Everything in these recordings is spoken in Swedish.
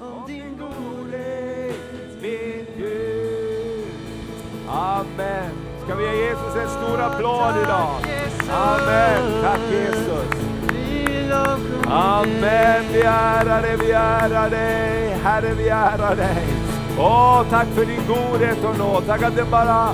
om din godhet, min Gud. Amen. Ska vi ge Jesus en stor applåd idag? Amen. Tack Jesus. Amen. Vi ärar dig, vi ärar dig. Herre, vi ärar dig. Åh, tack för din godhet och nåd. Tack att den bara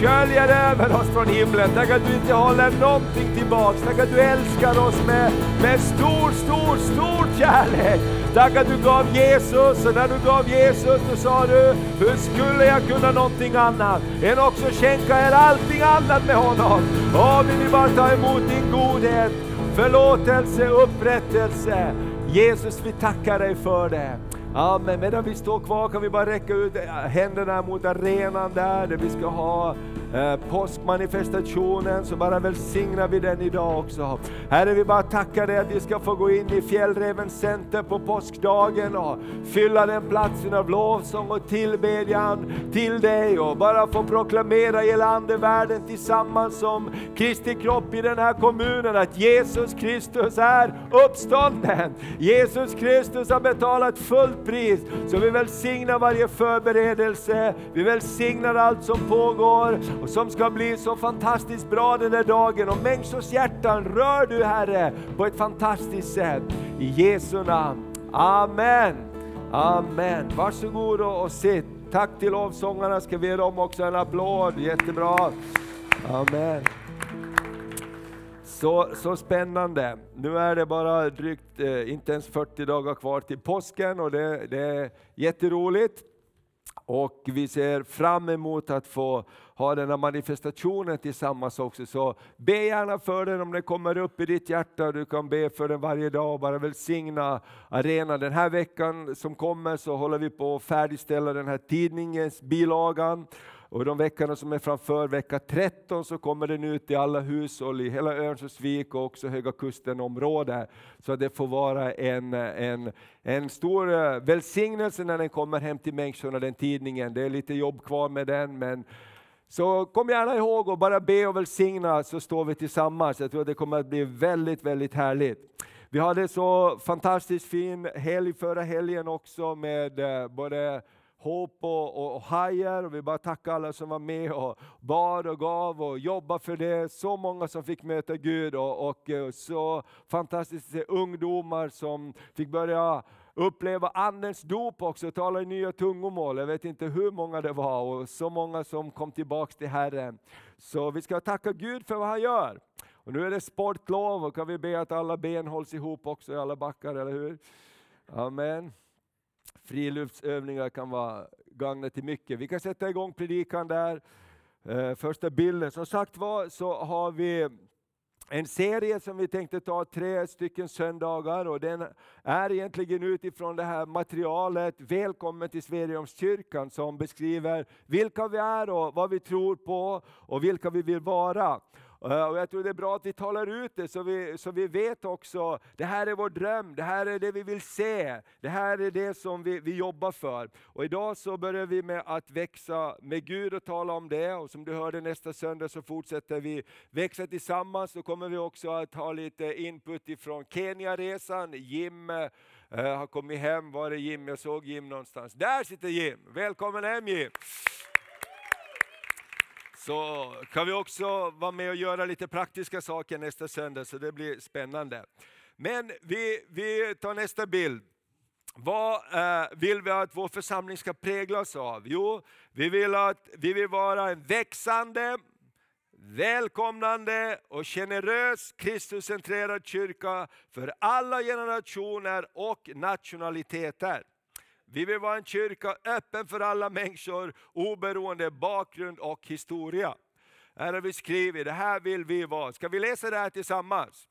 sköljer över oss från himlen. Tack att du inte håller någonting tillbaks. Tack att du älskar oss med, med stor, stor, stor kärlek. Tack att du gav Jesus, och när du gav Jesus då sa du, hur skulle jag kunna någonting annat än också skänka er allting annat med honom? Åh, vi vill bara ta emot din godhet, förlåtelse, upprättelse. Jesus, vi tackar dig för det. Amen. Medan vi står kvar kan vi bara räcka ut händerna mot arenan där, där vi ska ha eh, påskmanifestationen, så bara välsignar vi den idag också. Herre, vi bara tackar dig att vi ska få gå in i Fjällrevens center på påskdagen och fylla den platsen av lovsång och tillbedjan till dig och bara få proklamera hela andevärlden tillsammans som Kristi kropp i den här kommunen att Jesus Kristus är uppstånden. Jesus Kristus har betalat fullt pris. Så vi välsignar varje förberedelse, vi välsignar allt som pågår och som ska bli så fantastiskt bra den där dagen. Och människors hjärtan rör du Herre på ett fantastiskt sätt. I Jesu namn. Amen. Amen. Varsågod och sitt. Tack till lovsångarna, ska vi ge dem också en applåd. Jättebra. Amen. Så, så spännande. Nu är det bara drygt, eh, inte ens 40 dagar kvar till påsken och det, det är jätteroligt. Och vi ser fram emot att få ha den här manifestationen tillsammans också. Så be gärna för den om den kommer upp i ditt hjärta. Du kan be för den varje dag och bara välsigna arenan. Den här veckan som kommer så håller vi på att färdigställa den här tidningens bilagan. Och de veckorna som är framför, vecka 13, så kommer den ut i alla hushåll i hela Örnsköldsvik och också Höga Kusten-området. Så det får vara en, en, en stor eh, välsignelse när den kommer hem till människorna, den tidningen. Det är lite jobb kvar med den, men så kom gärna ihåg och bara be och välsigna så står vi tillsammans. Jag tror att det kommer att bli väldigt, väldigt härligt. Vi hade så fantastiskt fin helg förra helgen också med eh, både hopp och, och, och hajar. Och vi bara tackar alla som var med och bad och gav och jobbade för det. Så många som fick möta Gud och, och eh, så fantastiska ungdomar som fick börja uppleva Andens dop också, tala i nya tungomål. Jag vet inte hur många det var och så många som kom tillbaks till Herren. Så vi ska tacka Gud för vad han gör. Och nu är det sportlov och kan vi be att alla ben hålls ihop också i alla backar, eller hur? Amen. Friluftsövningar kan vara gagna till mycket. Vi kan sätta igång predikan där. Eh, första bilden. Som sagt var så har vi en serie som vi tänkte ta tre stycken söndagar och den är egentligen utifrån det här materialet Välkommen till Sverigehemskyrkan som beskriver vilka vi är och vad vi tror på och vilka vi vill vara. Eh, och jag tror det är bra att vi talar ut det så vi, så vi vet också, det här är vår dröm, det här är det vi vill se, det här är det som vi, vi jobbar för. Och idag så börjar vi med att växa med Gud och tala om det. Och som du hörde nästa söndag så fortsätter vi växa tillsammans. Då kommer vi också att ha lite input ifrån Kenya-resan. Jim eh, har kommit hem, var är Jim? Jag såg Jim någonstans. Där sitter Jim! Välkommen hem Jim! Så kan vi också vara med och göra lite praktiska saker nästa söndag, så det blir spännande. Men vi, vi tar nästa bild. Vad eh, vill vi att vår församling ska präglas av? Jo, vi vill, att, vi vill vara en växande, välkomnande och generös Kristuscentrerad kyrka för alla generationer och nationaliteter. Vi vill vara en kyrka öppen för alla människor oberoende bakgrund och historia. Här har vi skrivit, det här vill vi vara. Ska vi läsa det här tillsammans?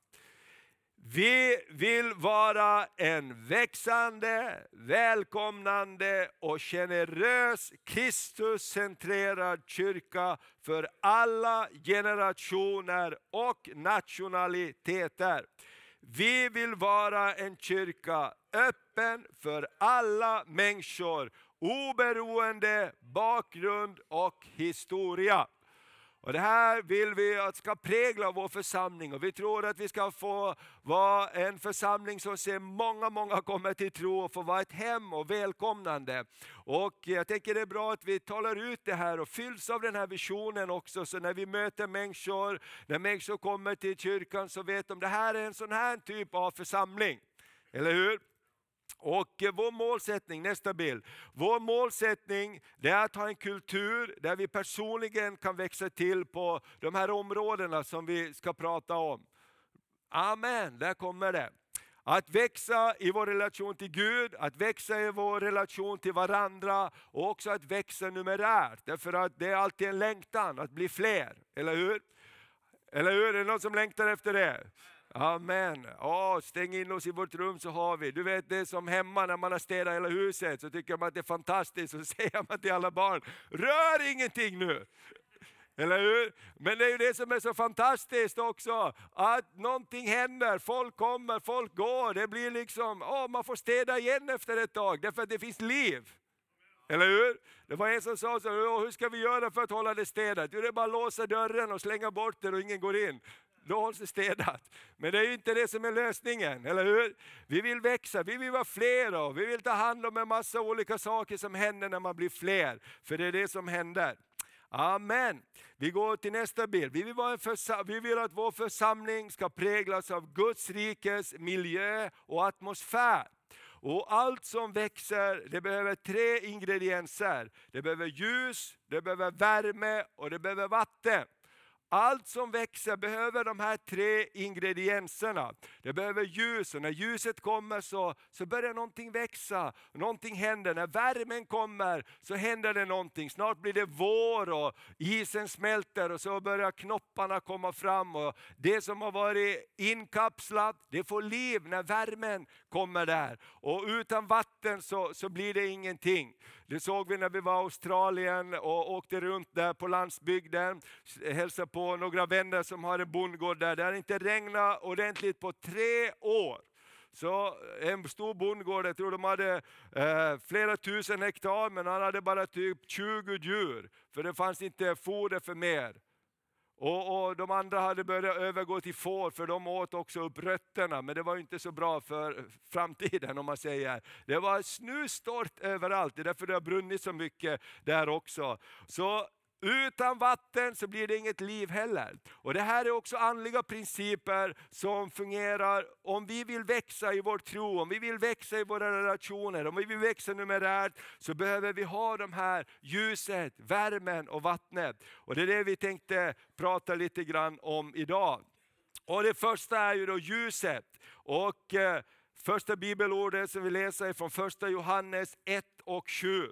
Vi vill vara en växande, välkomnande och generös Kristuscentrerad kyrka för alla generationer och nationaliteter. Vi vill vara en kyrka öppen för alla människor oberoende bakgrund och historia. Och Det här vill vi att ska prägla vår församling och vi tror att vi ska få vara en församling som ser många, många komma till tro och få vara ett hem och välkomnande. Och jag tänker det är bra att vi talar ut det här och fylls av den här visionen också, så när vi möter människor, när människor kommer till kyrkan så vet de att det här är en sån här typ av församling. Eller hur? Och eh, vår målsättning, nästa bild. Vår målsättning det är att ha en kultur där vi personligen kan växa till på de här områdena som vi ska prata om. Amen, där kommer det. Att växa i vår relation till Gud, att växa i vår relation till varandra och också att växa numerärt. Därför att det är alltid en längtan att bli fler, eller hur? Eller hur? Är det någon som längtar efter det? Amen. Oh, stäng in oss i vårt rum så har vi. Du vet det är som hemma när man har städat hela huset så tycker man att det är fantastiskt. Så säger man till alla barn, rör ingenting nu. Eller hur? Men det är ju det som är så fantastiskt också, att någonting händer, folk kommer, folk går. Det blir liksom, oh, man får städa igen efter ett tag, därför att det finns liv. Eller hur? Det var en som sa så hur ska vi göra för att hålla det städat? Jo, det är bara att låsa dörren och slänga bort det och ingen går in då hålls det städat. Men det är ju inte det som är lösningen, eller hur? Vi vill växa, vi vill vara fler och vi vill ta hand om en massa olika saker som händer när man blir fler. För det är det som händer. Amen. Vi går till nästa bild. Vi vill, vi vill, att vår församling ska präglas av Guds rikes miljö och atmosfär. Och allt som växer det behöver tre ingredienser. Det behöver ljus, det behöver värme och det behöver vatten. Allt som växer behöver de här tre ingredienserna. Det behöver ljus och när ljuset kommer så, så börjar någonting växa, någonting händer. När värmen kommer så händer det någonting. Snart blir det vår och isen smälter och så börjar knopparna komma fram. Och det som har varit inkapslat, det får liv när värmen kommer där. Och utan vatten så, så blir det ingenting. Det såg vi när vi var i Australien och åkte runt där på landsbygden, hälsade på några vänner som har en bondgård där. Det har inte regnat ordentligt på tre år. Så en stor bondgård, jag tror de hade eh, flera tusen hektar, men han hade bara typ 20 djur, för det fanns inte foder för mer. Och, och, De andra hade börjat övergå till får, för de åt också upp rötterna, men det var inte så bra för eh, framtiden om man säger. Det var snustort överallt, det är därför det har brunnit så mycket där också. Så utan vatten så blir det inget liv heller. Och Det här är också andliga principer som fungerar om vi vill växa i vår tro, om vi vill växa i våra relationer, om vi vill växa numerärt så behöver vi ha de här ljuset, värmen och vattnet. Och Det är det vi tänkte prata lite grann om idag. Och Det första är ju då ljuset. Och eh, Första bibelordet som vi läser är från första Johannes 1 och 7.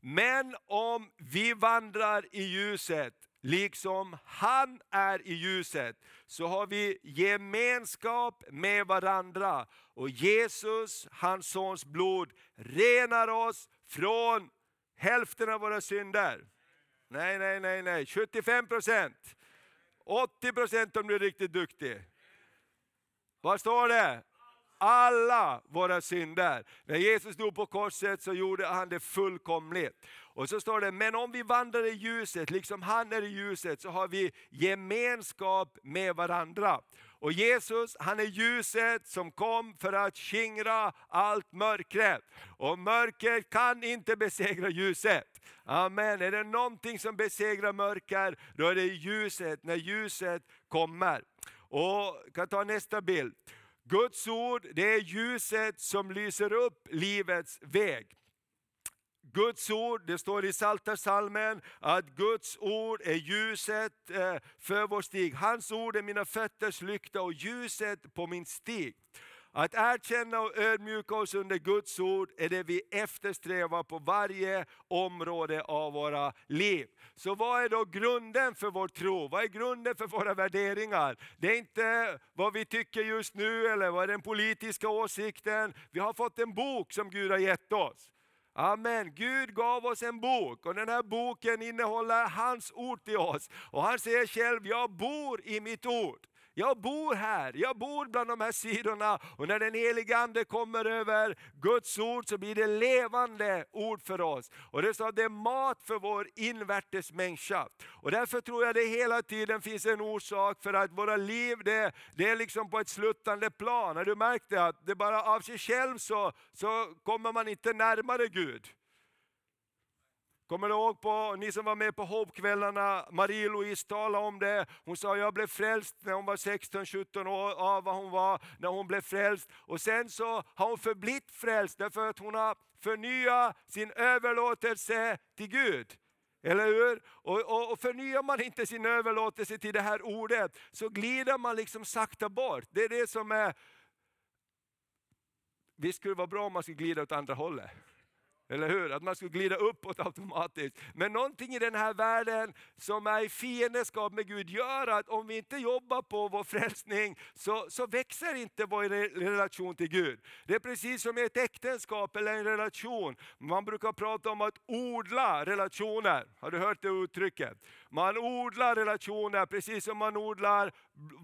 Men om vi vandrar i ljuset, liksom han är i ljuset, så har vi gemenskap med varandra. Och Jesus, hans sons blod, renar oss från hälften av våra synder. Nej, nej, nej, nej, 75 procent. 80 procent om du är riktigt duktig. Vad står det? Alla våra synder. När Jesus dog på korset så gjorde han det fullkomligt. Och så står det, men om vi vandrar i ljuset, liksom han är i ljuset, så har vi gemenskap med varandra. Och Jesus, han är ljuset som kom för att skingra allt mörkret. Och mörkret kan inte besegra ljuset. Amen. Är det någonting som besegrar mörker, då är det ljuset, när ljuset kommer. Och kan ta nästa bild. Guds ord det är ljuset som lyser upp livets väg. Guds ord, det står i Psaltarpsalmen att Guds ord är ljuset eh, för vår stig. Hans ord är mina fötters lykta och ljuset på min stig. Att erkänna och ödmjuka oss under Guds ord är det vi eftersträvar på varje område av våra liv. Så vad är då grunden för vår tro? Vad är grunden för våra värderingar? Det är inte vad vi tycker just nu eller vad är den politiska åsikten. Vi har fått en bok som Gud har gett oss. Amen. Gud gav oss en bok och den här boken innehåller hans ord till oss. Och han säger själv, jag bor i mitt ord jag bor här, jag bor bland de här sidorna. Och när den helige Ande kommer över Guds ord så blir det levande ord för oss. Och det är, det är mat för vår invärtes människa. Och därför tror jag det hela tiden finns en orsak för att våra liv det, det är liksom på ett sluttande plan. Har du märkt det? Att det bara av sig själv så, så kommer man inte närmare Gud. Kommer du ihåg på, ni som var med på Hope-kvällarna, Marie-Louise talade om det. Hon sa jag blev frälst när hon var 16-17 år, av vad hon var när hon blev frälst. Och sen så har hon förblivit frälst därför att hon har förnyat sin överlåtelse till Gud. Eller hur? Och, och, och förnyar man inte sin överlåtelse till det här ordet så glider man liksom sakta bort. Det är det som är... Visst skulle det vara bra om man skulle glida åt andra hållet? Eller hur? Att man skulle glida uppåt automatiskt. Men någonting i den här världen som är i fiendskap med Gud gör att om vi inte jobbar på vår frälsning så, så växer inte vår relation till Gud. Det är precis som i ett äktenskap eller en relation. Man brukar prata om att odla relationer. Har du hört det uttrycket? Man odlar relationer precis som man odlar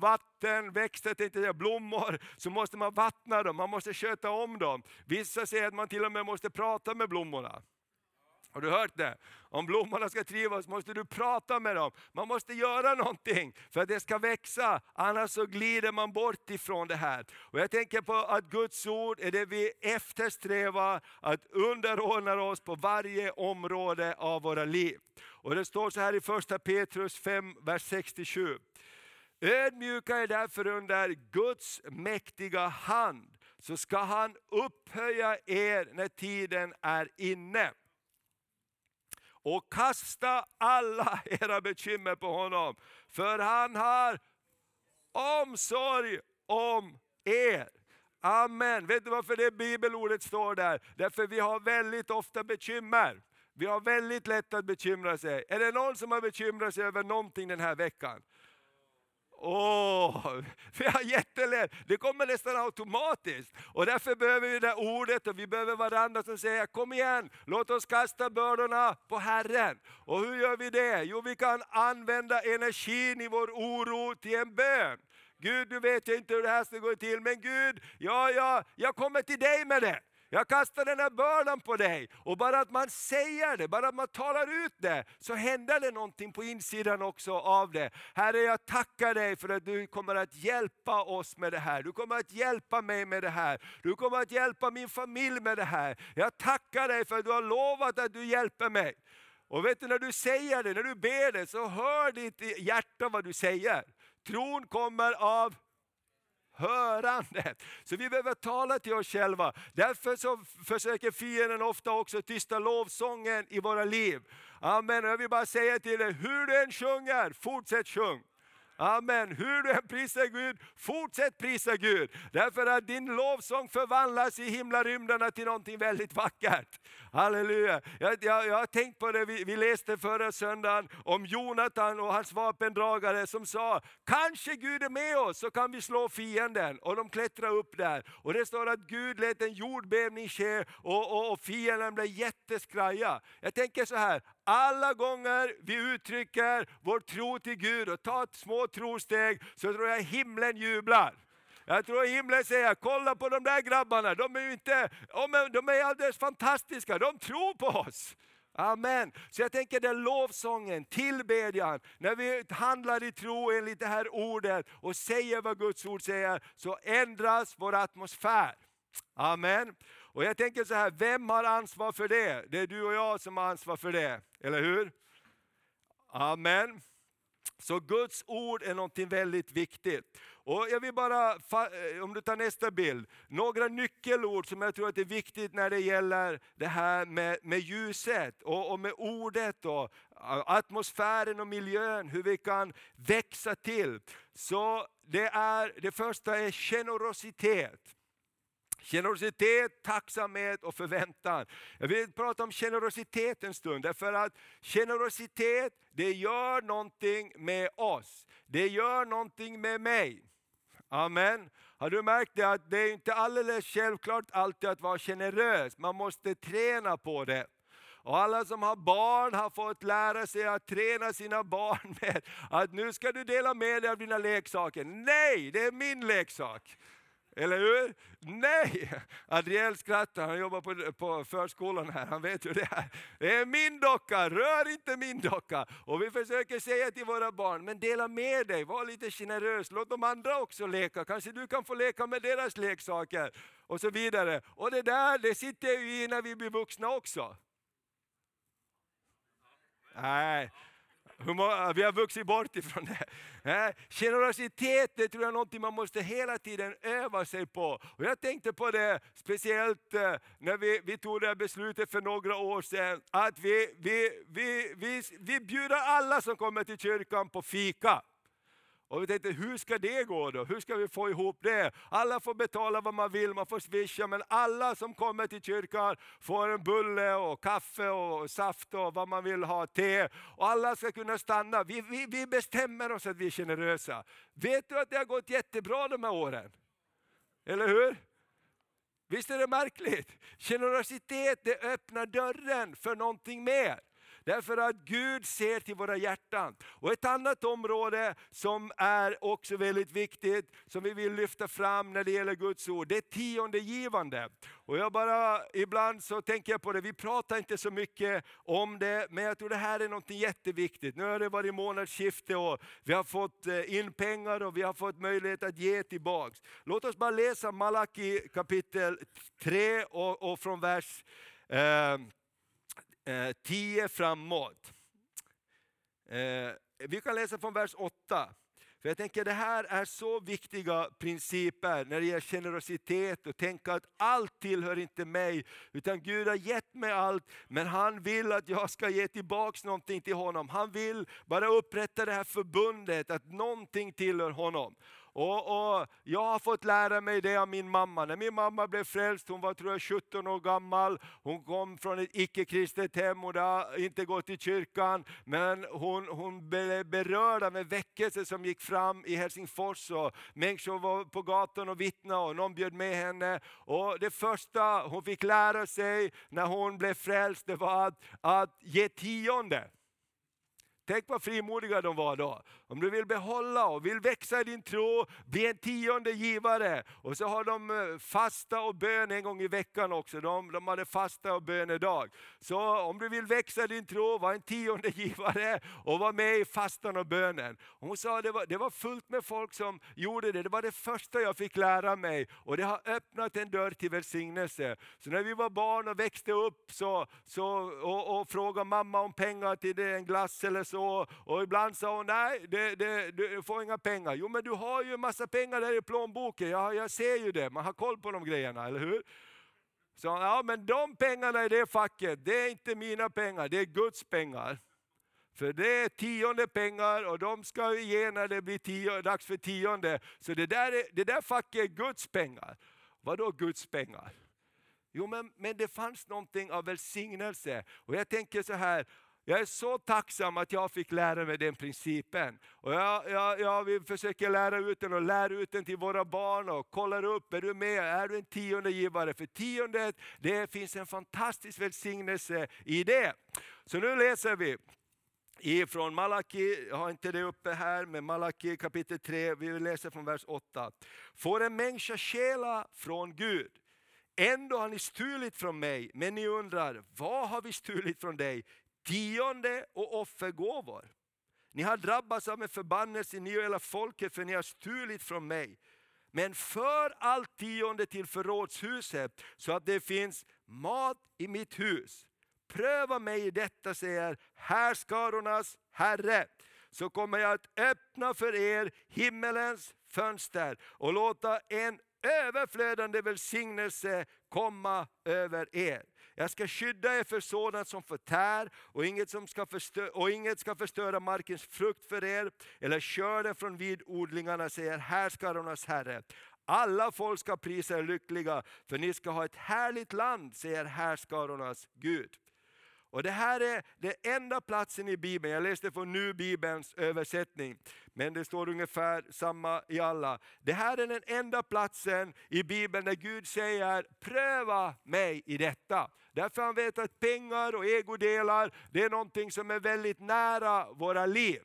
vatten, växter, inte blommor, så måste man vattna dem, man måste sköta om dem. Vissa säger att man till och med måste prata med blommorna. Har du hört det? Om blommorna ska trivas måste du prata med dem. Man måste göra någonting för att det ska växa, annars så glider man bort ifrån det här. Och Jag tänker på att Guds ord är det vi eftersträvar, att underordna oss på varje område av våra liv. Och Det står så här i första Petrus 5, vers 67. Ödmjuka er därför under Guds mäktiga hand, så ska han upphöja er när tiden är inne. Och kasta alla era bekymmer på honom, för han har omsorg om er. Amen. Vet du varför det bibelordet står där? Därför vi har väldigt ofta bekymmer. Vi har väldigt lätt att bekymra sig. Är det någon som har bekymrat sig över någonting den här veckan? Åh, vi har jättelätt. Det kommer nästan automatiskt. Och därför behöver vi det där ordet och vi behöver varandra som säger kom igen, låt oss kasta bördorna på Herren. Och hur gör vi det? Jo, vi kan använda energin i vår oro till en bön. Gud, du vet jag inte hur det här ska gå till, men Gud, ja, ja, jag kommer till dig med det. Jag kastar den här bördan på dig. Och bara att man säger det, bara att man talar ut det, så händer det någonting på insidan också av det. Herre, jag tackar dig för att du kommer att hjälpa oss med det här. Du kommer att hjälpa mig med det här. Du kommer att hjälpa min familj med det här. Jag tackar dig för att du har lovat att du hjälper mig. Och vet du när du säger det, när du ber det, så hör ditt hjärta vad du säger. Tron kommer av hörandet. Så vi behöver tala till oss själva. Därför så försöker fienden ofta också tysta lovsången i våra liv. Amen. Jag vill bara säga till dig, hur du än sjunger, fortsätt sjung. Amen. Hur du än prisar Gud, fortsätt prisa Gud. Därför att din lovsång förvandlas i himlarymderna till någonting väldigt vackert. Halleluja. Jag, jag, jag har tänkt på det, vi, vi läste förra söndagen om Jonathan och hans vapendragare som sa, kanske Gud är med oss så kan vi slå fienden. Och de klättrade upp där. Och det står att Gud lät en jordbävning ske och, och, och fienden blev jätteskraja. Jag tänker så här, alla gånger vi uttrycker vår tro till Gud och tar små trosteg så tror jag himlen jublar. Jag tror himlen säger, kolla på de där grabbarna, de är, inte, de är alldeles fantastiska, de tror på oss. Amen. Så jag tänker den lovsången, tillbedjan, när vi handlar i tro enligt det här ordet och säger vad Guds ord säger, så ändras vår atmosfär. Amen. Och jag tänker så här, vem har ansvar för det? Det är du och jag som har ansvar för det, eller hur? Amen. Så Guds ord är någonting väldigt viktigt. Och jag vill bara, eh, om du tar nästa bild, några nyckelord som jag tror att är viktigt när det gäller det här med, med ljuset och, och med ordet och atmosfären och miljön, hur vi kan växa till. Så det, är, det första är generositet. Generositet, tacksamhet och förväntan. Jag vill prata om generositet en stund, därför att generositet det gör någonting med oss. Det gör någonting med mig. Amen. Har du märkt det att det är inte alldeles självklart alltid att vara generös, man måste träna på det. Och alla som har barn har fått lära sig att träna sina barn med att nu ska du dela med dig av dina leksaker. Nej, det är min leksak. Eller hur? Nej! Adriel skrattar, han jobbar på, på förskolan här, han vet hur det är. Det är min docka, rör inte min docka! Och vi försöker säga till våra barn, men dela med dig, var lite generös, låt de andra också leka, kanske du kan få leka med deras leksaker. Och så vidare. Och det där, det sitter ju i när vi blir vuxna också. Nej, vi har vuxit bort ifrån det. Äh, generositet det tror jag är något man måste hela tiden öva sig på. Och jag tänkte på det speciellt äh, när vi, vi tog det här beslutet för några år sedan, att vi, vi, vi, vi, vi bjuder alla som kommer till kyrkan på fika. Och vi tänkte, hur ska det gå då? Hur ska vi få ihop det? Alla får betala vad man vill, man får swisha, men alla som kommer till kyrkan får en bulle och kaffe och saft och vad man vill ha, te. Och alla ska kunna stanna. Vi, vi, vi bestämmer oss att vi är generösa. Vet du att det har gått jättebra de här åren? Eller hur? Visst är det märkligt? Generositet det öppnar dörren för någonting mer. Därför att Gud ser till våra hjärtan. Och ett annat område som är också väldigt viktigt, som vi vill lyfta fram när det gäller Guds ord, det är tiondegivande. Och jag bara, ibland så tänker jag på det, vi pratar inte så mycket om det, men jag tror det här är något jätteviktigt. Nu har det varit månadsskifte och vi har fått eh, in pengar och vi har fått möjlighet att ge tillbaks. Låt oss bara läsa Malaki kapitel 3 och, och från vers eh, Eh, 10 framåt. Eh, vi kan läsa från vers 8. För jag tänker det här är så viktiga principer när det gäller generositet och tänka att allt tillhör inte mig, utan Gud har gett mig allt, men han vill att jag ska ge tillbaks någonting till honom. Han vill bara upprätta det här förbundet, att någonting tillhör honom. Och, och, Jag har fått lära mig det av min mamma. När min mamma blev frälst, hon var tror jag 17 år gammal, hon kom från ett icke-kristet hem och har inte gått i kyrkan, men hon, hon blev berörd av en väckelse som gick fram i Helsingfors och människor var på gatan och vittnade och någon bjöd med henne. Och Det första hon fick lära sig när hon blev frälst, det var att, att ge tionde. Tänk vad frimodiga de var då. Om du vill behålla och vill växa i din tro, bli en tionde givare. Och så har de eh, fasta och bön en gång i veckan också. De, de hade fasta och bönedag. Så om du vill växa i din tro, var en tionde givare och var med i fastan och bönen. Och hon sa att det var, det var fullt med folk som gjorde det. Det var det första jag fick lära mig och det har öppnat en dörr till välsignelse. Så när vi var barn och växte upp så, så, och, och frågade mamma om pengar till en glass eller så. Och ibland sa hon, nej, det, det, du får inga pengar. Jo men du har ju en massa pengar där i plånboken, jag, jag ser ju det, man har koll på de grejerna, eller hur? Så, ja men de pengarna i det facket, det är inte mina pengar, det är Guds pengar. För det är tionde pengar och de ska ge när det blir tio, dags för tionde. Så det där, är, det där facket är Guds pengar. Vadå Guds pengar? Jo men, men det fanns någonting av välsignelse. Och jag tänker så här, jag är så tacksam att jag fick lära mig den principen. Och jag, jag, jag vill försöka lära ut den och lära ut den till våra barn och kollar upp, är du med? Är du en tionde givare? För tiondet, det finns en fantastisk välsignelse i det. Så nu läser vi ifrån Malaki, jag har inte det uppe här, men Malaki kapitel 3, vi läser från vers 8. Får en människa stjäla från Gud? Ändå har ni stulit från mig, men ni undrar, vad har vi stulit från dig? Tionde och offergåvor. Ni har drabbats av en förbannelse, ni och hela folket, för ni har stulit från mig. Men för allt tionde till förrådshuset, så att det finns mat i mitt hus. Pröva mig i detta, säger härskarornas Herre, så kommer jag att öppna för er himmelens fönster och låta en överflödande välsignelse komma över er. Jag ska skydda er för sådant som förtär och inget, som ska förstöra, och inget ska förstöra markens frukt för er eller skörden från vidodlingarna, säger härskarornas Herre. Alla folk ska prisa er lyckliga, för ni ska ha ett härligt land, säger härskarornas Gud. Och det här är den enda platsen i Bibeln, jag läste från Nu Bibelns översättning, men det står ungefär samma i alla. Det här är den enda platsen i Bibeln där Gud säger, pröva mig i detta. Därför han vet att pengar och egodelar, det är någonting som är väldigt nära våra liv.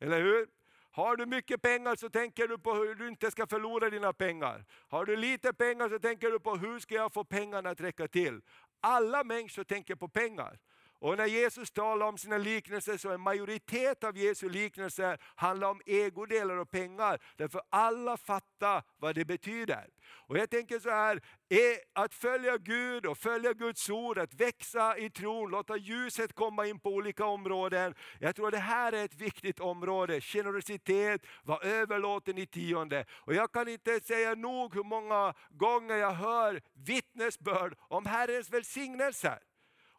Eller hur? Har du mycket pengar så tänker du på hur du inte ska förlora dina pengar. Har du lite pengar så tänker du på hur ska jag få pengarna att räcka till. Alla människor tänker på pengar. Och när Jesus talar om sina liknelser så är en majoritet av Jesu liknelser handlar om ägodelar och pengar. Därför alla fattar vad det betyder. Och jag tänker så här, e, att följa Gud och följa Guds ord, att växa i tron, låta ljuset komma in på olika områden. Jag tror det här är ett viktigt område. Generositet, var överlåten i tionde. Och jag kan inte säga nog hur många gånger jag hör vittnesbörd om Herrens välsignelser.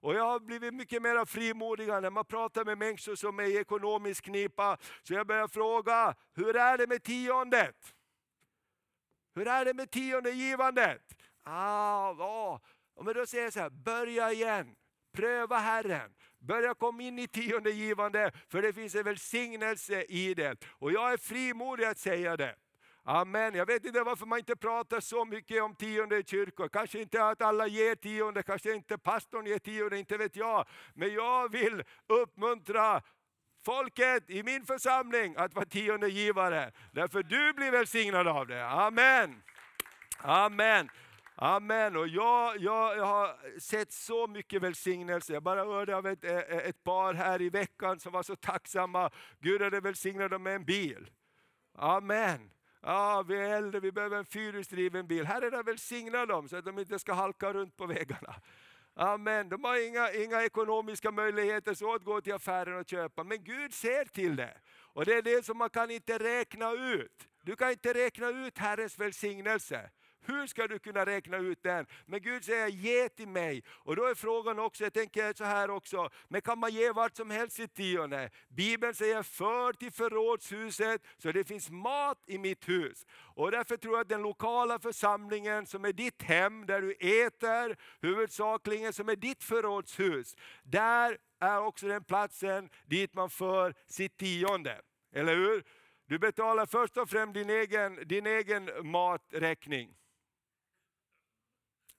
Och jag har blivit mycket mer frimodig när man pratar med människor som är i ekonomisk knipa. Så jag börjar fråga, hur är det med tiondet? Hur är det med tionde givandet? Ah. Men då säger jag så här, börja igen. Pröva Herren. Börja komma in i tionde givande, för det finns en välsignelse i det. Och jag är frimodig att säga det. Amen. Jag vet inte varför man inte pratar så mycket om tionde i kyrkor. Kanske inte att alla ger tionde, kanske inte pastorn ger tionde, inte vet jag. Men jag vill uppmuntra folket i min församling att vara tionde givare. Därför du blir välsignad av det. Amen. Amen. Amen. Och jag, jag, jag, har sett så mycket välsignelse. Jag bara hörde av ett, eh, ett par här i veckan som var så tacksamma. Gud hade välsignat dem med en bil. Amen ah, vi är äldre, vi behöver en fyrhjulsdriven bil. Här är det dem så att de inte ska halka runt på vägarna. Amen. De har inga, inga ekonomiska möjligheter så att gå till affären och köpa, men Gud ser till det. Och det är det som man kan inte räkna ut. Du kan inte räkna ut Herrens välsignelse. Hur ska du kunna räkna ut den? Men Gud säger ge till mig. Och då är frågan också, jag tänker så här också, men kan man ge vart som helst i tionde? Bibeln säger för till förrådshuset så det finns mat i mitt hus. Och därför tror jag att den lokala församlingen som är ditt hem, där du äter, huvudsakligen som är ditt förrådshus, där är också den platsen dit man för sitt tionde. Eller hur? Du betalar först och främst din egen, din egen maträkning.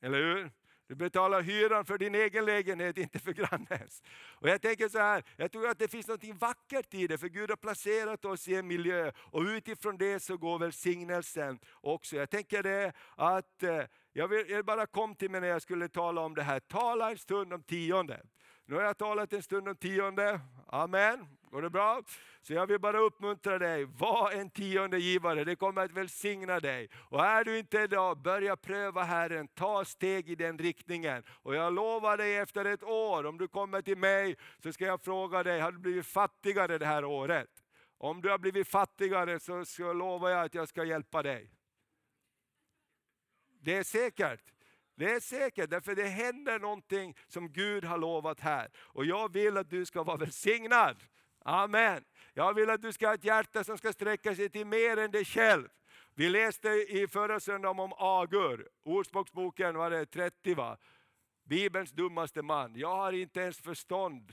Eller hur? Du betalar hyran för din egen lägenhet, inte för grannens. Och jag tänker så här, jag tror att det finns något vackert i det, för Gud har placerat oss i en miljö och utifrån det så går välsignelsen också. Jag tänker det att, eh, jag, vill, jag bara kom till mig när jag skulle tala om det här, tala en stund om tionde. Nu har jag talat en stund om tionde, amen. Går det bra? Så jag vill bara uppmuntra dig, var en tionde givare, det kommer att välsigna dig. Och är du inte idag, börja pröva Herren, ta steg i den riktningen. Och jag lovar dig efter ett år, om du kommer till mig, så ska jag fråga dig, har du blivit fattigare det här året? Om du har blivit fattigare så, så lovar jag att jag ska hjälpa dig. Det är säkert. Det är säkert, därför det händer någonting som Gud har lovat här. Och jag vill att du ska vara välsignad. Amen. Jag vill att du ska ha ett hjärta som ska sträcka sig till mer än dig själv. Vi läste i förra söndagen om Agur, Ordspråksboken var det 30 va? Bibelns dummaste man. Jag har inte ens förstånd,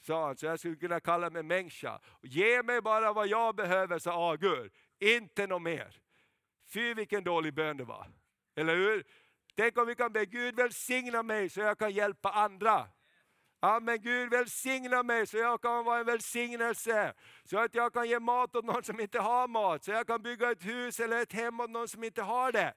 sa han, så jag skulle kunna kalla mig människa. Ge mig bara vad jag behöver, sa Agur, inte något mer. Fy vilken dålig bön det var. Eller hur? Tänk om vi kan be Gud välsigna mig så jag kan hjälpa andra. Amen Gud välsigna mig så jag kan vara en välsignelse. Så att jag kan ge mat åt någon som inte har mat. Så jag kan bygga ett hus eller ett hem åt någon som inte har det.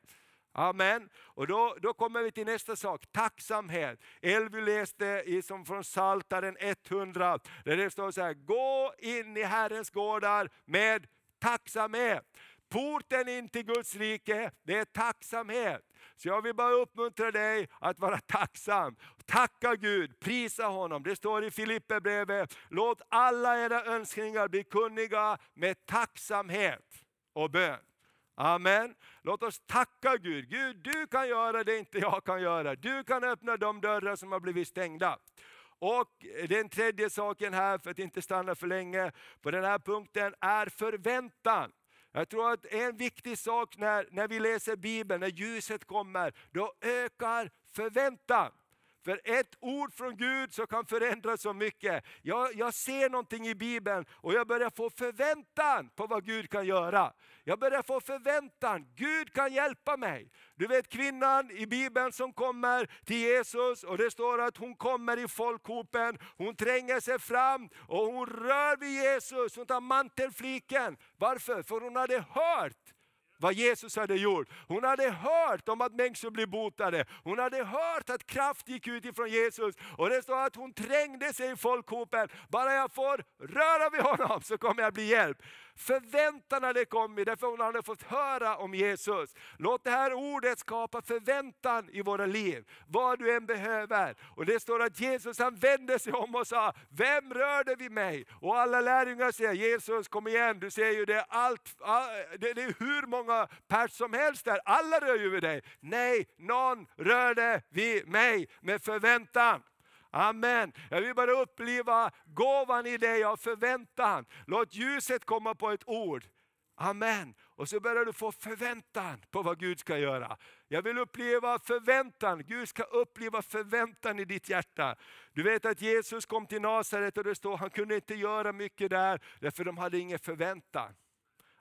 Amen. Och då, då kommer vi till nästa sak, tacksamhet. Elvy läste i, som från Saltaren 100, där det står så här, gå in i Herrens gårdar med tacksamhet. Porten in till Guds rike, det är tacksamhet. Så jag vill bara uppmuntra dig att vara tacksam. Tacka Gud, prisa honom. Det står i Filipperbrevet, låt alla era önskningar bli kunniga med tacksamhet och bön. Amen. Låt oss tacka Gud. Gud, du kan göra det inte jag kan göra. Du kan öppna de dörrar som har blivit stängda. Och den tredje saken här, för att inte stanna för länge på den här punkten, är förväntan. Jag tror att en viktig sak när, när vi läser Bibeln, när ljuset kommer, då ökar förväntan. För ett ord från Gud så kan förändra så mycket. Jag, jag ser någonting i Bibeln och jag börjar få förväntan på vad Gud kan göra. Jag börjar få förväntan, Gud kan hjälpa mig. Du vet kvinnan i Bibeln som kommer till Jesus och det står att hon kommer i folkhopen, hon tränger sig fram och hon rör vid Jesus, hon tar mantelfliken. Varför? För hon hade hört vad Jesus hade gjort. Hon hade hört om att människor blev botade. Hon hade hört att kraft gick ut ifrån Jesus. Och det står att hon trängde sig i folkhopen. Bara jag får röra vid honom så kommer jag bli hjälpt. Förväntan hade kommit därför hon hade fått höra om Jesus. Låt det här ordet skapa förväntan i våra liv, vad du än behöver. Och det står att Jesus han vände sig om och sa, vem rörde vid mig? Och alla lärjungar säger, Jesus kom igen, du ser ju det, allt, det, det är hur många pers som helst där, alla rör ju vid dig. Nej, någon rörde vid mig med förväntan. Amen. Jag vill bara uppleva gåvan i dig av förväntan. Låt ljuset komma på ett ord. Amen. Och så börjar du få förväntan på vad Gud ska göra. Jag vill uppleva förväntan. Gud ska uppleva förväntan i ditt hjärta. Du vet att Jesus kom till Nasaret och det står han kunde inte göra mycket där därför de hade ingen förväntan.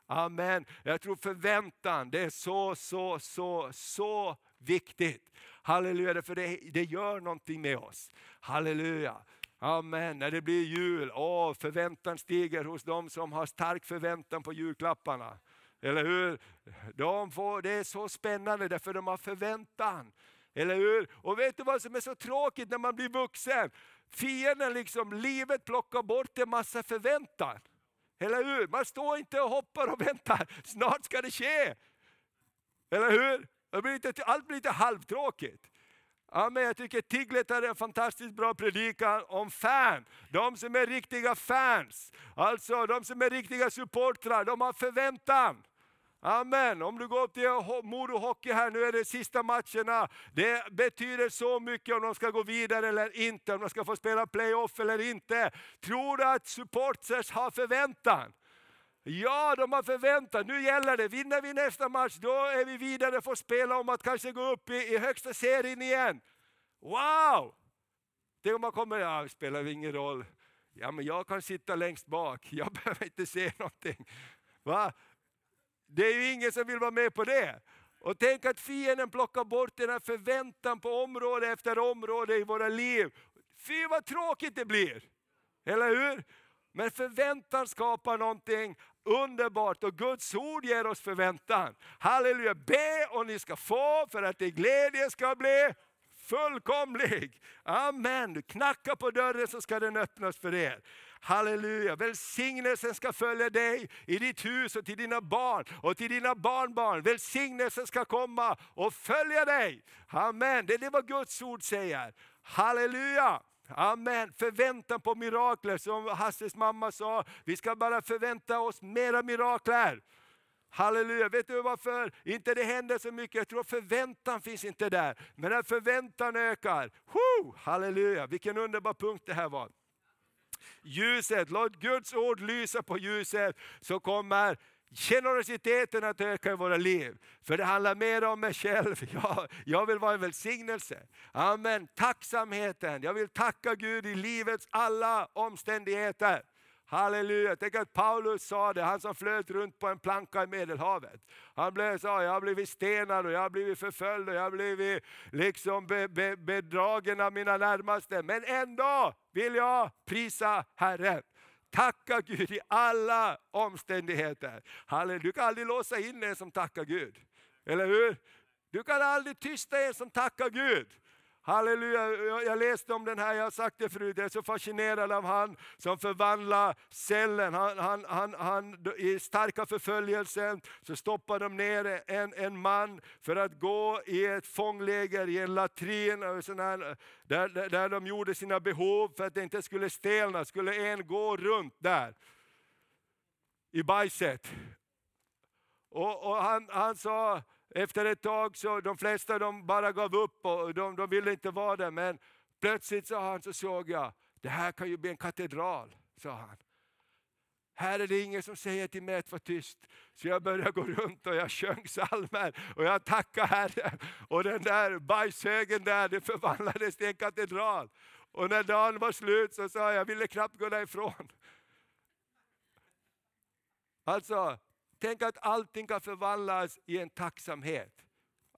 Amen. Jag tror förväntan, det är så, så, så, så viktigt. Halleluja, för det, det gör någonting med oss. Halleluja. Amen. När det blir jul, åh, förväntan stiger hos de som har stark förväntan på julklapparna. Eller hur? De får, det är så spännande därför de har förväntan. Eller hur? Och vet du vad som är så tråkigt när man blir vuxen? Fienden, liksom, livet plockar bort en massa förväntan. Eller hur? Man står inte och hoppar och väntar, snart ska det ske. Eller hur? Blir lite, allt blir lite halvtråkigt. Amen. jag tycker Tiglet hade en fantastiskt bra predikan om fan. De som är riktiga fans, alltså de som är riktiga supportrar, de har förväntan. Amen. Om du går upp till Modo Hockey här, nu är det sista matcherna. Det betyder så mycket om de ska gå vidare eller inte, om de ska få spela playoff eller inte. Tror du att supporters har förväntan? Ja, de har förväntat, Nu gäller det. Vinner vi nästa match, då är vi vidare och får spela om att kanske gå upp i, i högsta serien igen. Wow! Det om man kommer, ja, det spelar ingen roll. Ja, men jag kan sitta längst bak. Jag behöver inte se någonting. Va? Det är ju ingen som vill vara med på det. Och tänk att fienden plockar bort den här förväntan på område efter område i våra liv. Fy vad tråkigt det blir! Eller hur? Men förväntan skapar någonting underbart och Guds ord ger oss förväntan. Halleluja, be och ni ska få för att er glädje ska bli fullkomlig. Amen, du knackar på dörren så ska den öppnas för er. Halleluja, välsignelsen ska följa dig i ditt hus och till dina barn och till dina barnbarn. Välsignelsen ska komma och följa dig. Amen, det är vad Guds ord säger. Halleluja. Amen. Förväntan på mirakler, som Hasses mamma sa. Vi ska bara förvänta oss mera mirakler. Halleluja, vet du varför inte det händer så mycket? Jag tror förväntan finns inte där. Men när förväntan ökar, whoo, halleluja, vilken underbar punkt det här var. Ljuset, låt Guds ord lysa på ljuset så kommer generositeten att öka i våra liv. För det handlar mer om mig själv. Jag, jag vill vara en välsignelse. Amen. Tacksamheten. Jag vill tacka Gud i livets alla omständigheter. Halleluja, tänk att Paulus sa det, han som flöt runt på en planka i Medelhavet. Han blev, sa, jag har blivit stenad och jag har blivit förföljd och jag har blivit liksom be, be, bedragen av mina närmaste. Men ändå vill jag prisa Herren. Tacka Gud i alla omständigheter. Halleluja. Du kan aldrig låsa in en som tackar Gud. Eller hur? Du kan aldrig tysta en som tackar Gud. Halleluja, jag läste om den här, jag har sagt det förut, jag är så fascinerad av han som förvandlar cellen. Han, han, han, han, I starka förföljelsen så stoppar de ner en, en man för att gå i ett fångläger i en latrin, här, där, där, där de gjorde sina behov för att det inte skulle stelna, skulle en gå runt där i bajset. Och, och han, han sa, efter ett tag så de flesta de bara gav upp och de, de ville inte vara där. Men plötsligt sa han, så såg jag, det här kan ju bli en katedral, sa han. här är det ingen som säger till mig att vara tyst. Så jag började gå runt och jag sjöng psalmer och jag tackade Herren. Och den där bajshögen där, det förvandlades till en katedral. Och när dagen var slut så sa jag, jag ville knappt gå därifrån. Alltså, tänk att allting kan förvandlas i en tacksamhet.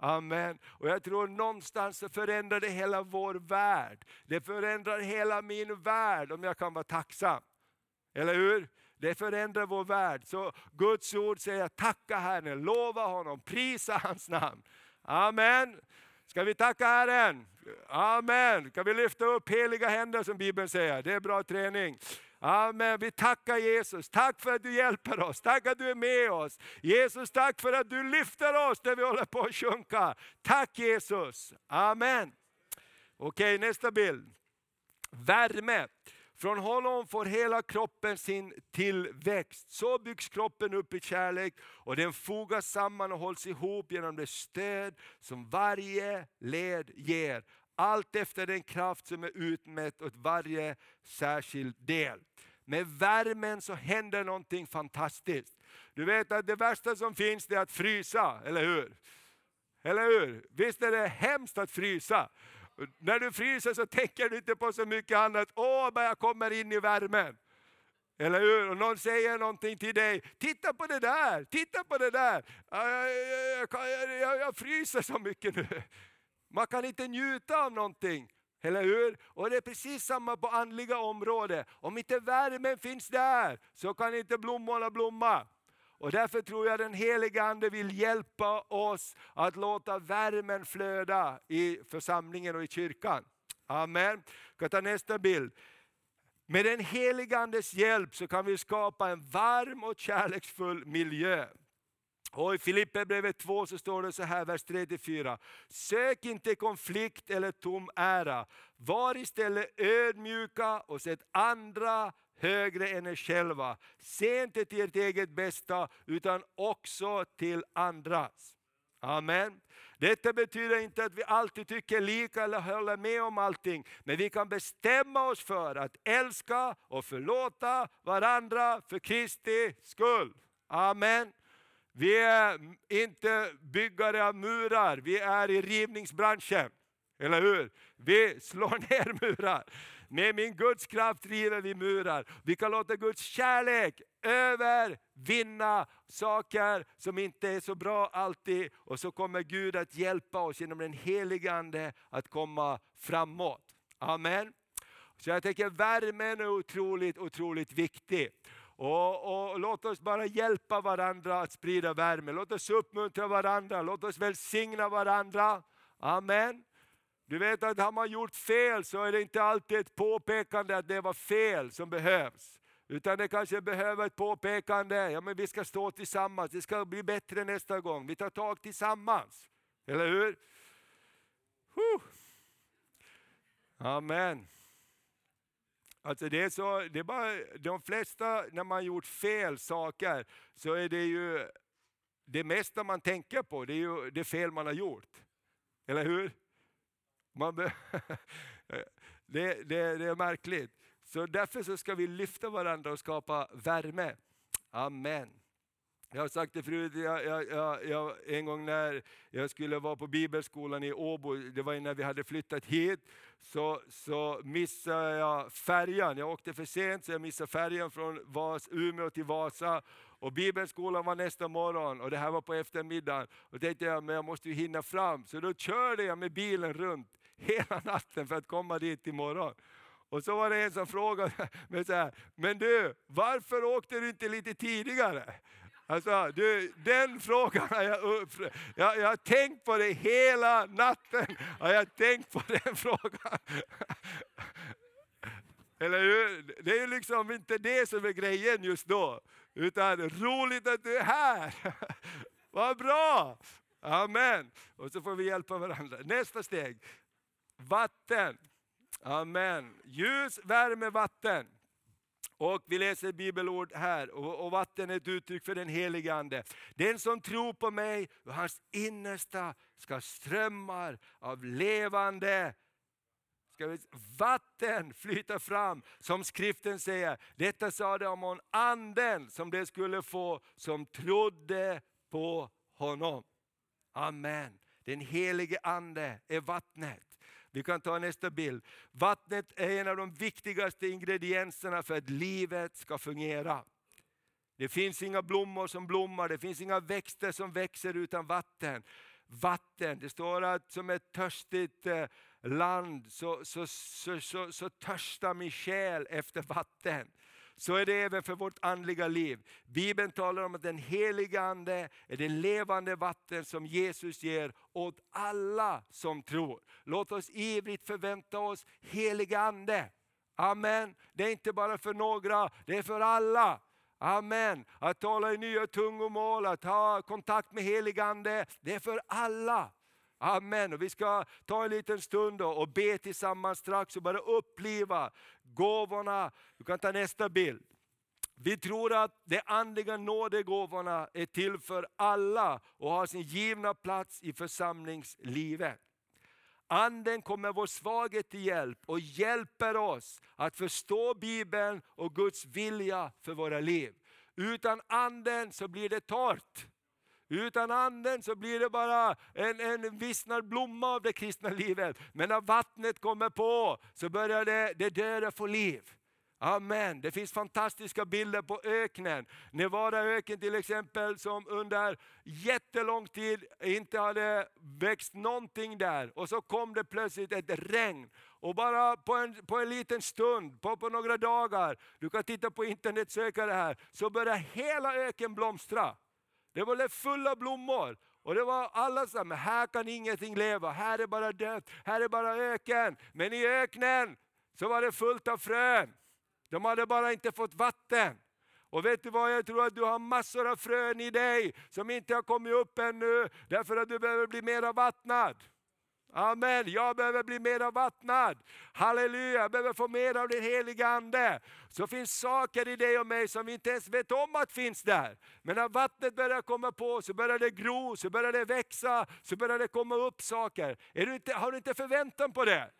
Amen. Och jag tror någonstans så förändrar det hela vår värld. Det förändrar hela min värld om jag kan vara tacksam. Eller hur? Det förändrar vår värld. Så Guds ord säger tacka Herren, lova honom, prisa hans namn. Amen. Ska vi tacka Herren? Amen. Kan vi lyfta upp heliga händer som Bibeln säger? Det är bra träning. Amen. Vi tackar Jesus. Tack för att du hjälper oss. Tack att du är med oss. Jesus, tack för att du lyfter oss när vi håller på att sjunka. Tack Jesus. Amen. Okej, nästa bild. Värme. Från honom får hela kroppen sin tillväxt. Så byggs kroppen upp i kärlek och den fogas samman och hålls ihop genom det stöd som varje led ger. Allt efter den kraft som är utmätt åt varje särskild del. Med värmen så händer någonting fantastiskt. Du vet att det värsta som finns är att frysa, eller hur? Eller hur? Visst är det hemskt att frysa? När du fryser så tänker du inte på så mycket annat. Åh, men jag kommer in i värmen. Eller hur? Och någon säger någonting till dig. Titta på det där, titta på det där. Jag, jag, jag, jag fryser så mycket nu. Man kan inte njuta av någonting. Eller hur? Och det är precis samma på andliga områden. Om inte värmen finns där så kan inte blommorna blomma. Och därför tror jag den heliga Ande vill hjälpa oss att låta värmen flöda i församlingen och i kyrkan. Amen. Jag kan ta nästa bild. Med den heliga Andes hjälp så kan vi skapa en varm och kärleksfull miljö. Och I Filipperbrevet 2 så står det så här, vers 3-4. Sök inte konflikt eller tom ära. Var istället ödmjuka och sätt andra högre än er själva. Se inte till ert eget bästa utan också till andras. Amen. Detta betyder inte att vi alltid tycker lika eller håller med om allting. Men vi kan bestämma oss för att älska och förlåta varandra för Kristi skull. Amen. Vi är inte byggare av murar, vi är i rivningsbranschen. Eller hur? Vi slår ner murar. Med min Guds kraft river vi murar. Vi kan låta Guds kärlek övervinna saker som inte är så bra alltid. Och så kommer Gud att hjälpa oss genom den helige Ande att komma framåt. Amen. Så jag tänker värmen är otroligt, otroligt viktig. Och, och, Låt oss bara hjälpa varandra att sprida värme. Låt oss uppmuntra varandra, låt oss välsigna varandra. Amen. Du vet att har man gjort fel så är det inte alltid ett påpekande att det var fel som behövs. Utan det kanske behöver ett påpekande, ja men vi ska stå tillsammans, det ska bli bättre nästa gång. Vi tar tag tillsammans. Eller hur? Huh. Amen. Alltså det är så, det är bara, de flesta, när man gjort fel saker, så är det ju det mesta man tänker på, det är ju det fel man har gjort. Eller hur? Man det, det, det är märkligt. Så därför så ska vi lyfta varandra och skapa värme. Amen. Jag har sagt det förut, jag, jag, jag, en gång när jag skulle vara på bibelskolan i Åbo, det var när vi hade flyttat hit, så, så missade jag färjan. Jag åkte för sent så jag missade färjan från Vas, Umeå till Vasa. Och bibelskolan var nästa morgon och det här var på eftermiddagen. Och tänkte jag, men jag måste ju hinna fram. Så då körde jag med bilen runt hela natten för att komma dit imorgon. Och så var det en som frågade mig så här, men du, varför åkte du inte lite tidigare? Alltså, du, den frågan har jag, jag, jag har tänkt på det hela natten. Har jag tänkt på den frågan. Eller hur? Det är ju liksom inte det som är grejen just då. Utan roligt att du är här. Vad bra! Amen. Och så får vi hjälpa varandra. Nästa steg. Vatten. Amen. Ljus, värme, vatten. Och vi läser bibelord här, och, och vatten är ett uttryck för den helige Ande. Den som tror på mig, och hans innersta ska strömmar av levande ska vi, vatten flyta fram, som skriften säger. Detta sa de om anden som det skulle få som trodde på honom. Amen. Den helige ande är vattnet. Vi kan ta nästa bild. Vattnet är en av de viktigaste ingredienserna för att livet ska fungera. Det finns inga blommor som blommar, det finns inga växter som växer utan vatten. Vatten, det står att som ett törstigt eh, land så, så, så, så, så törstar min själ efter vatten. Så är det även för vårt andliga liv. Bibeln talar om att den heliga Ande är det levande vatten som Jesus ger åt alla som tror. Låt oss ivrigt förvänta oss heliga Ande. Amen. Det är inte bara för några, det är för alla. Amen. Att tala i nya tungomål, att ha kontakt med heligande, det är för alla. Amen. Och vi ska ta en liten stund och be tillsammans strax och bara uppliva gåvorna. Du kan ta nästa bild. Vi tror att de andliga nådegåvorna är till för alla och har sin givna plats i församlingslivet. Anden kommer vår svaghet till hjälp och hjälper oss att förstå Bibeln och Guds vilja för våra liv. Utan anden så blir det torrt. Utan anden så blir det bara en, en vissnad blomma av det kristna livet. Men när vattnet kommer på så börjar det, det döda få liv. Amen. Det finns fantastiska bilder på öknen. Nevadaöken till exempel som under jättelång tid inte hade växt någonting där. Och så kom det plötsligt ett regn. Och bara på en, på en liten stund, på, på några dagar, du kan titta på internet söka det här, så börjar hela öken blomstra. Det var fulla blommor. Och det var alla som sa, här kan ingenting leva, här är bara dött, här är bara öken. Men i öknen så var det fullt av frön. De hade bara inte fått vatten. Och vet du vad, jag tror att du har massor av frön i dig som inte har kommit upp ännu, därför att du behöver bli mera vattnad. Amen, jag behöver bli mer vattnad. Halleluja, jag behöver få mer av den heliga Ande. Så finns saker i dig och mig som vi inte ens vet om att finns där. Men när vattnet börjar komma på så börjar det gro, så börjar det växa, så börjar det komma upp saker. Är du inte, har du inte förväntan på det?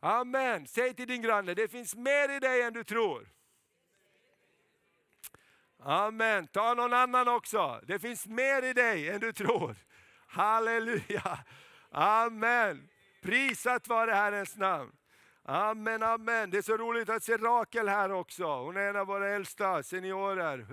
Amen. Säg till din granne, det finns mer i dig än du tror. Amen. Ta någon annan också. Det finns mer i dig än du tror. Halleluja. Amen. Prisat vare Herrens namn. Amen, amen. Det är så roligt att se Rakel här också. Hon är en av våra äldsta seniorer.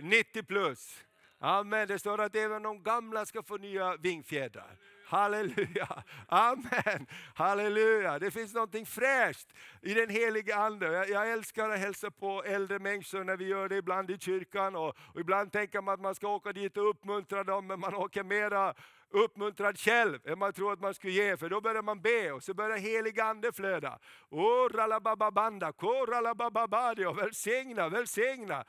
90 plus. Amen. Det står att även de gamla ska få nya vingfjädrar. Halleluja, amen, halleluja. Det finns någonting fräscht i den helige Ande. Jag, jag, älskar att hälsa på äldre människor när vi gör det ibland i kyrkan. Och, och ibland tänker man att man ska åka dit och uppmuntra dem, men man åker mera uppmuntrad själv än man tror att man skulle ge, för då börjar man be och så börjar helig ande flöda. Oralabababanda, koralabababadio, välsigna, välsigna.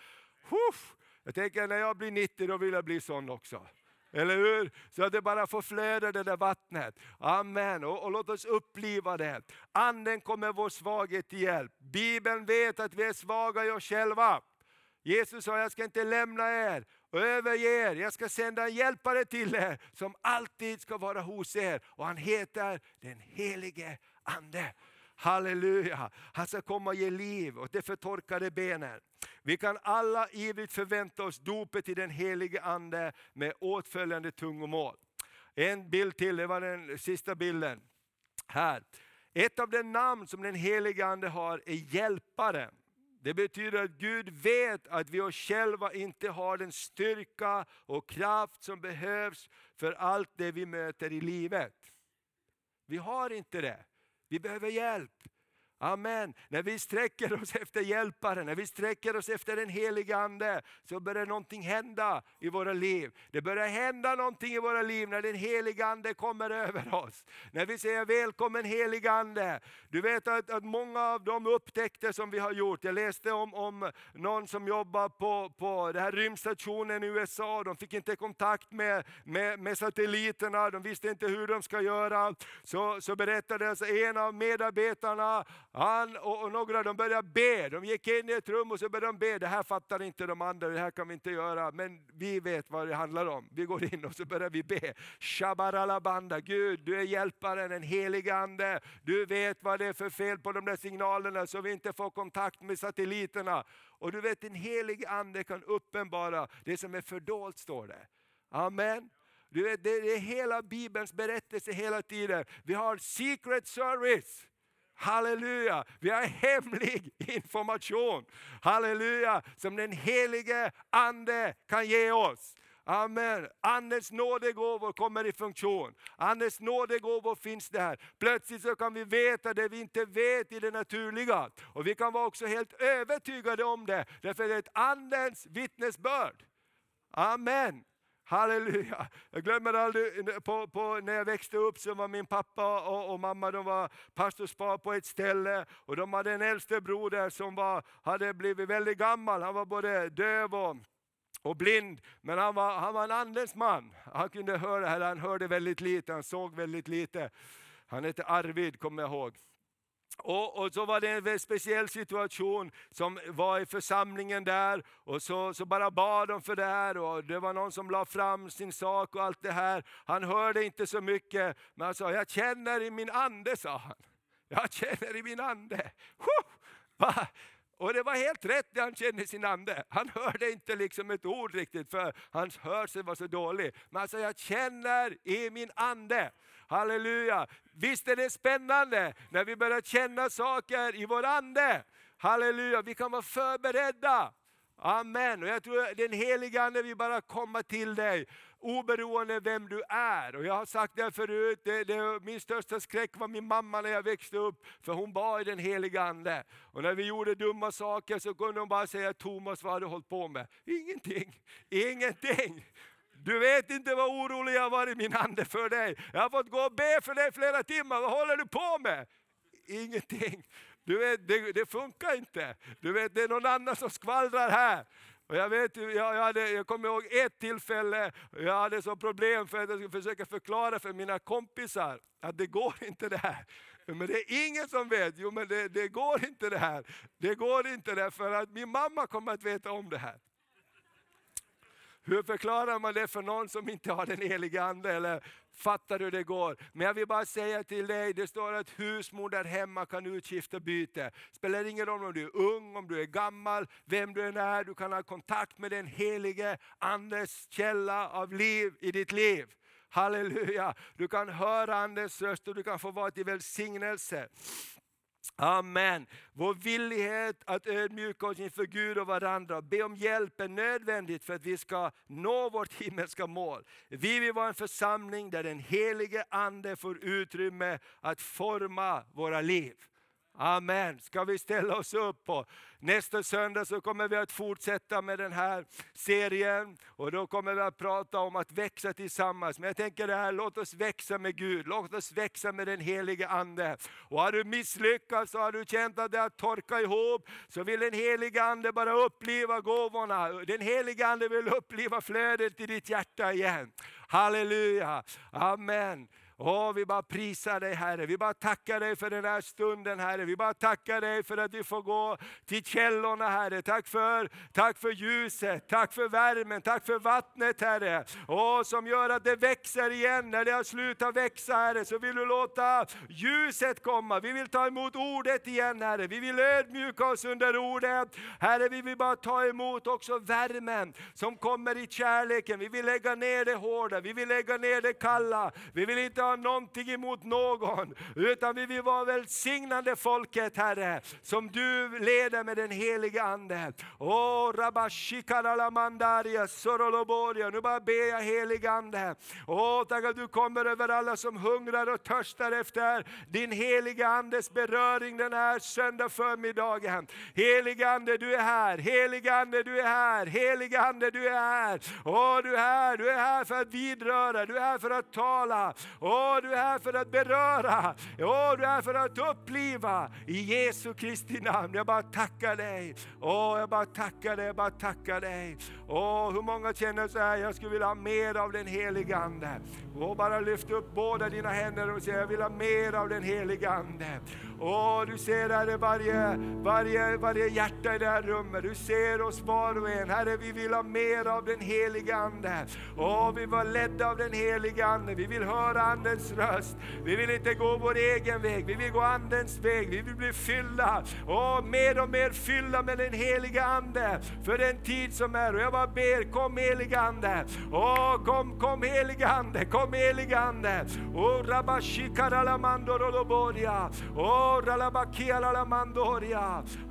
Huff. Jag tänker när jag blir 90 då vill jag bli sån också. Eller hur? Så att det bara får flöda det där vattnet. Amen. Och, och, låt oss uppliva det. Anden kommer vår svaghet till hjälp. Bibeln vet att vi är svaga i oss själva. Jesus sa, jag ska inte lämna er och överge er. Jag ska sända en hjälpare till er som alltid ska vara hos er. Och han heter den helige Ande. Halleluja! Han ska komma och ge liv åt de förtorkade benen. Vi kan alla ivrigt förvänta oss dopet i den helige Ande med åtföljande tungomål. En bild till, det var den sista bilden. Här. Ett av de namn som den helige Ande har är hjälparen. Det betyder att Gud vet att vi oss själva inte har den styrka och kraft som behövs för allt det vi möter i livet. Vi har inte det. Vi behöver hjälp. Amen. När vi sträcker oss efter hjälparen, när vi sträcker oss efter den helige Ande, så börjar någonting hända i våra liv. Det börjar hända någonting i våra liv när den helige Ande kommer över oss. När vi säger välkommen helige Ande. Du vet att, att många av de upptäckter som vi har gjort, jag läste om, om någon som jobbar på, på den här rymdstationen i USA, de fick inte kontakt med, med, med satelliterna, de visste inte hur de ska göra. Så, så berättade alltså en av medarbetarna han och, och några de började be, de gick in i ett rum och så började de be. Det här fattar inte de andra, det här kan vi inte göra. Men vi vet vad det handlar om. Vi går in och så börjar vi be. Shabaralabanda, Gud du är hjälparen, en helig ande. Du vet vad det är för fel på de där signalerna så vi inte får kontakt med satelliterna. Och du vet en helig ande kan uppenbara det som är fördolt står det. Amen. Du vet, det är hela Bibelns berättelse hela tiden. Vi har secret service. Halleluja! Vi har hemlig information. Halleluja! Som den helige Ande kan ge oss. Amen. Andens nådegåvor kommer i funktion. Andens nådegåvor finns där. Plötsligt så kan vi veta det vi inte vet i det naturliga. Och vi kan vara också helt övertygade om det, därför det är ett Andens vittnesbörd. Amen. Halleluja! Jag glömmer aldrig, på, på, när jag växte upp så var min pappa och, och mamma de var pastorspar på ett ställe. Och de hade en äldste broder som var, hade blivit väldigt gammal. Han var både döv och, och blind, men han var, han var en andens man. Han kunde höra, eller han hörde väldigt lite, han såg väldigt lite. Han hette Arvid, kommer jag ihåg. Och, och, så var det en speciell situation som var i församlingen där och så, så bara bad de för det här och det var någon som la fram sin sak och allt det här. Han hörde inte så mycket men han sa, jag känner i min ande, sa han. Jag känner i min ande. Och det var helt rätt det han kände i sin ande. Han hörde inte liksom ett ord riktigt för hans hörsel var så dålig. Men han sa, jag känner i min ande. Halleluja! Visst är det spännande när vi börjar känna saker i vår ande. Halleluja, vi kan vara förberedda. Amen. Och jag tror den heliga Ande vill bara komma till dig oberoende vem du är. Och jag har sagt det förut, det, det, min största skräck var min mamma när jag växte upp, för hon var i den heliga Ande. Och när vi gjorde dumma saker så kunde hon bara säga, Thomas vad har du hållit på med? Ingenting, ingenting. Du vet inte vad orolig jag har varit min ande för dig. Jag har fått gå och be för dig flera timmar, vad håller du på med? Ingenting. Du vet, det, det, funkar inte. Du vet, det är någon annan som skvallrar här. Och jag, vet, jag, jag, hade, jag kommer ihåg ett tillfälle, jag hade så problem för att jag skulle försöka förklara för mina kompisar att det går inte det här. Men det är ingen som vet, jo men det, det går inte det här. Det går inte det för att min mamma kommer att veta om det här. Hur förklarar man det för någon som inte har den heliga Ande eller fattar hur det går? Men jag vill bara säga till dig, det står att husmor där hemma kan utskifta byte. Spelar ingen roll om du är ung, om du är gammal, vem du än är, du kan ha kontakt med den helige Andes källa av liv i ditt liv. Halleluja! Du kan höra Andens röst och du kan få vara till välsignelse. Amen. Vår villighet att ödmjuka oss inför Gud och varandra och be om hjälp är nödvändigt för att vi ska nå vårt himmelska mål. Vi vill vara en församling där den helige Ande får utrymme att forma våra liv. Amen. Ska vi ställa oss upp? Och nästa söndag så kommer vi att fortsätta med den här serien. Och då kommer vi att prata om att växa tillsammans. Men jag tänker det här, låt oss växa med Gud. Låt oss växa med den helige Ande. Och har du misslyckats och har du känt att det har torkat ihop, så vill den helige Ande bara uppliva gåvorna. Den helige Ande vill uppliva flödet i ditt hjärta igen. Halleluja, amen. Åh, vi bara prisar dig Herre, vi bara tackar dig för den här stunden Herre. Vi bara tackar dig för att vi får gå till källorna Herre. Tack för, tack för ljuset, tack för värmen, tack för vattnet Herre. Åh, som gör att det växer igen. När det har slutat växa Herre, så vill du låta ljuset komma. Vi vill ta emot ordet igen Herre. Vi vill ödmjuka oss under ordet. Herre, vi vill bara ta emot också värmen som kommer i kärleken. Vi vill lägga ner det hårda, vi vill lägga ner det kalla. Vi vill inte ha någonting emot någon, utan vi vill vara välsignande folket Herre, som du leder med den Helige Ande. Åh, rabashikaralamandaria, Soroloboria, nu bara ber jag Helige Ande. Åh, tack att du kommer över alla som hungrar och törstar efter din Helige Andes beröring den här söndag förmiddagen. Helige Ande, du är här. Helige Ande, du är här. Helige Ande, du är här. Åh, du är här. Du är här för att vidröra, du är här för att tala. Åh, Åh, du är här för att beröra. Åh, du är här för att uppliva. I Jesu Kristi namn. Jag bara tackar dig. Åh, jag bara tackar dig, jag bara tackar dig. Åh, hur många känner så här, jag skulle vilja ha mer av den helige Ande. Åh, bara lyft upp båda dina händer och säg, jag vill ha mer av den helige Ande. Åh, du ser Herre varje, varje, varje hjärta i det här rummet. Du ser oss var och en. Herre, vi vill ha mer av den helige Ande. Åh, vi var ledda av den helige Ande. Vi vill höra Andens röst. Vi vill inte gå vår egen väg. Vi vill gå Andens väg. Vi vill bli fyllda. Åh, mer och mer fyllda med den helige Ande. För den tid som är. Och jag bara ber, kom helige Ande. Åh, kom, kom helige Ande. Kom helige Ande. Åh, rabashikaralamandorodoboria. Åh.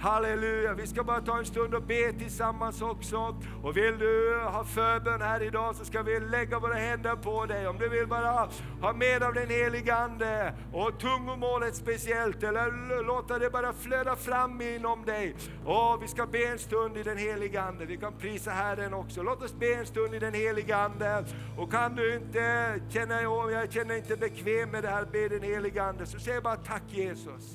Halleluja. Vi ska bara ta en stund och be tillsammans också. Och vill du ha förbön här idag så ska vi lägga våra händer på dig. Om du vill bara ha mer av den helige Ande och tungomålet speciellt, eller låta det bara flöda fram inom dig. Och vi ska be en stund i den helige Ande. Vi kan prisa Herren också. Låt oss be en stund i den helige Ande. Och kan du inte känna, jag känner inte bekväm med det här, be den helige Ande, så säg bara tack Jesus.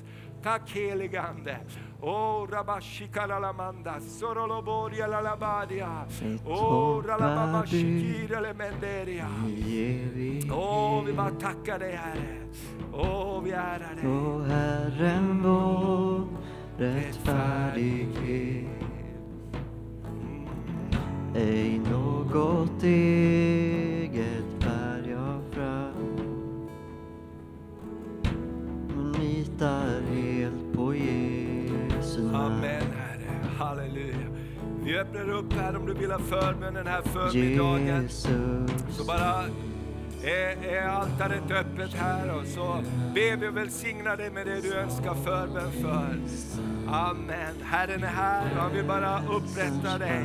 Tack helige Ande. Oh, rabashikalalamanda, soroloboria lalabadia. Oh, ralababashikira lemenderia. Oh, vi bara tackar dig Herre. Oh, vi ärar dig. O Herren vår rättfärdighet. Ej något eget bär jag fram. Litar helt på Jesu namn. Amen Herre, halleluja. Vi öppnar upp här om du vill ha förbön den här förmiddagen. Jesus. Så bara är, är altaret öppet här och så ber vi och välsigna dig med det du önskar förbön för. Amen. Herren är här och han vill bara upprätta dig.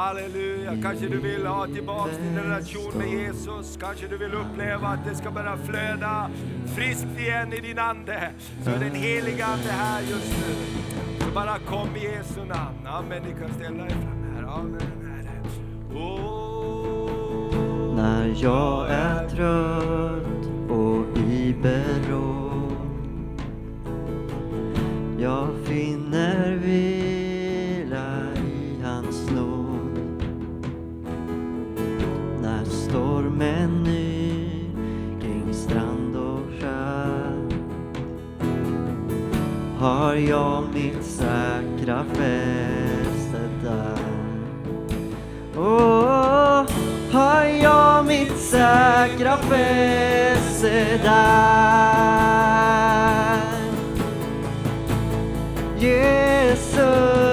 Halleluja. Kanske du vill ha tillbaks din relation med Jesus. Kanske du vill uppleva att det ska börja flöda friskt igen i din ande. Så är den heliga Ande här just nu. Så bara kom i Jesu namn. Amen. Ni kan ställa er fram här. Amen. Oh. När jag är trött och i beråd Jag finner har jag mitt säkra fäste där. Oh, har jag mitt säkra fäste där. Jesus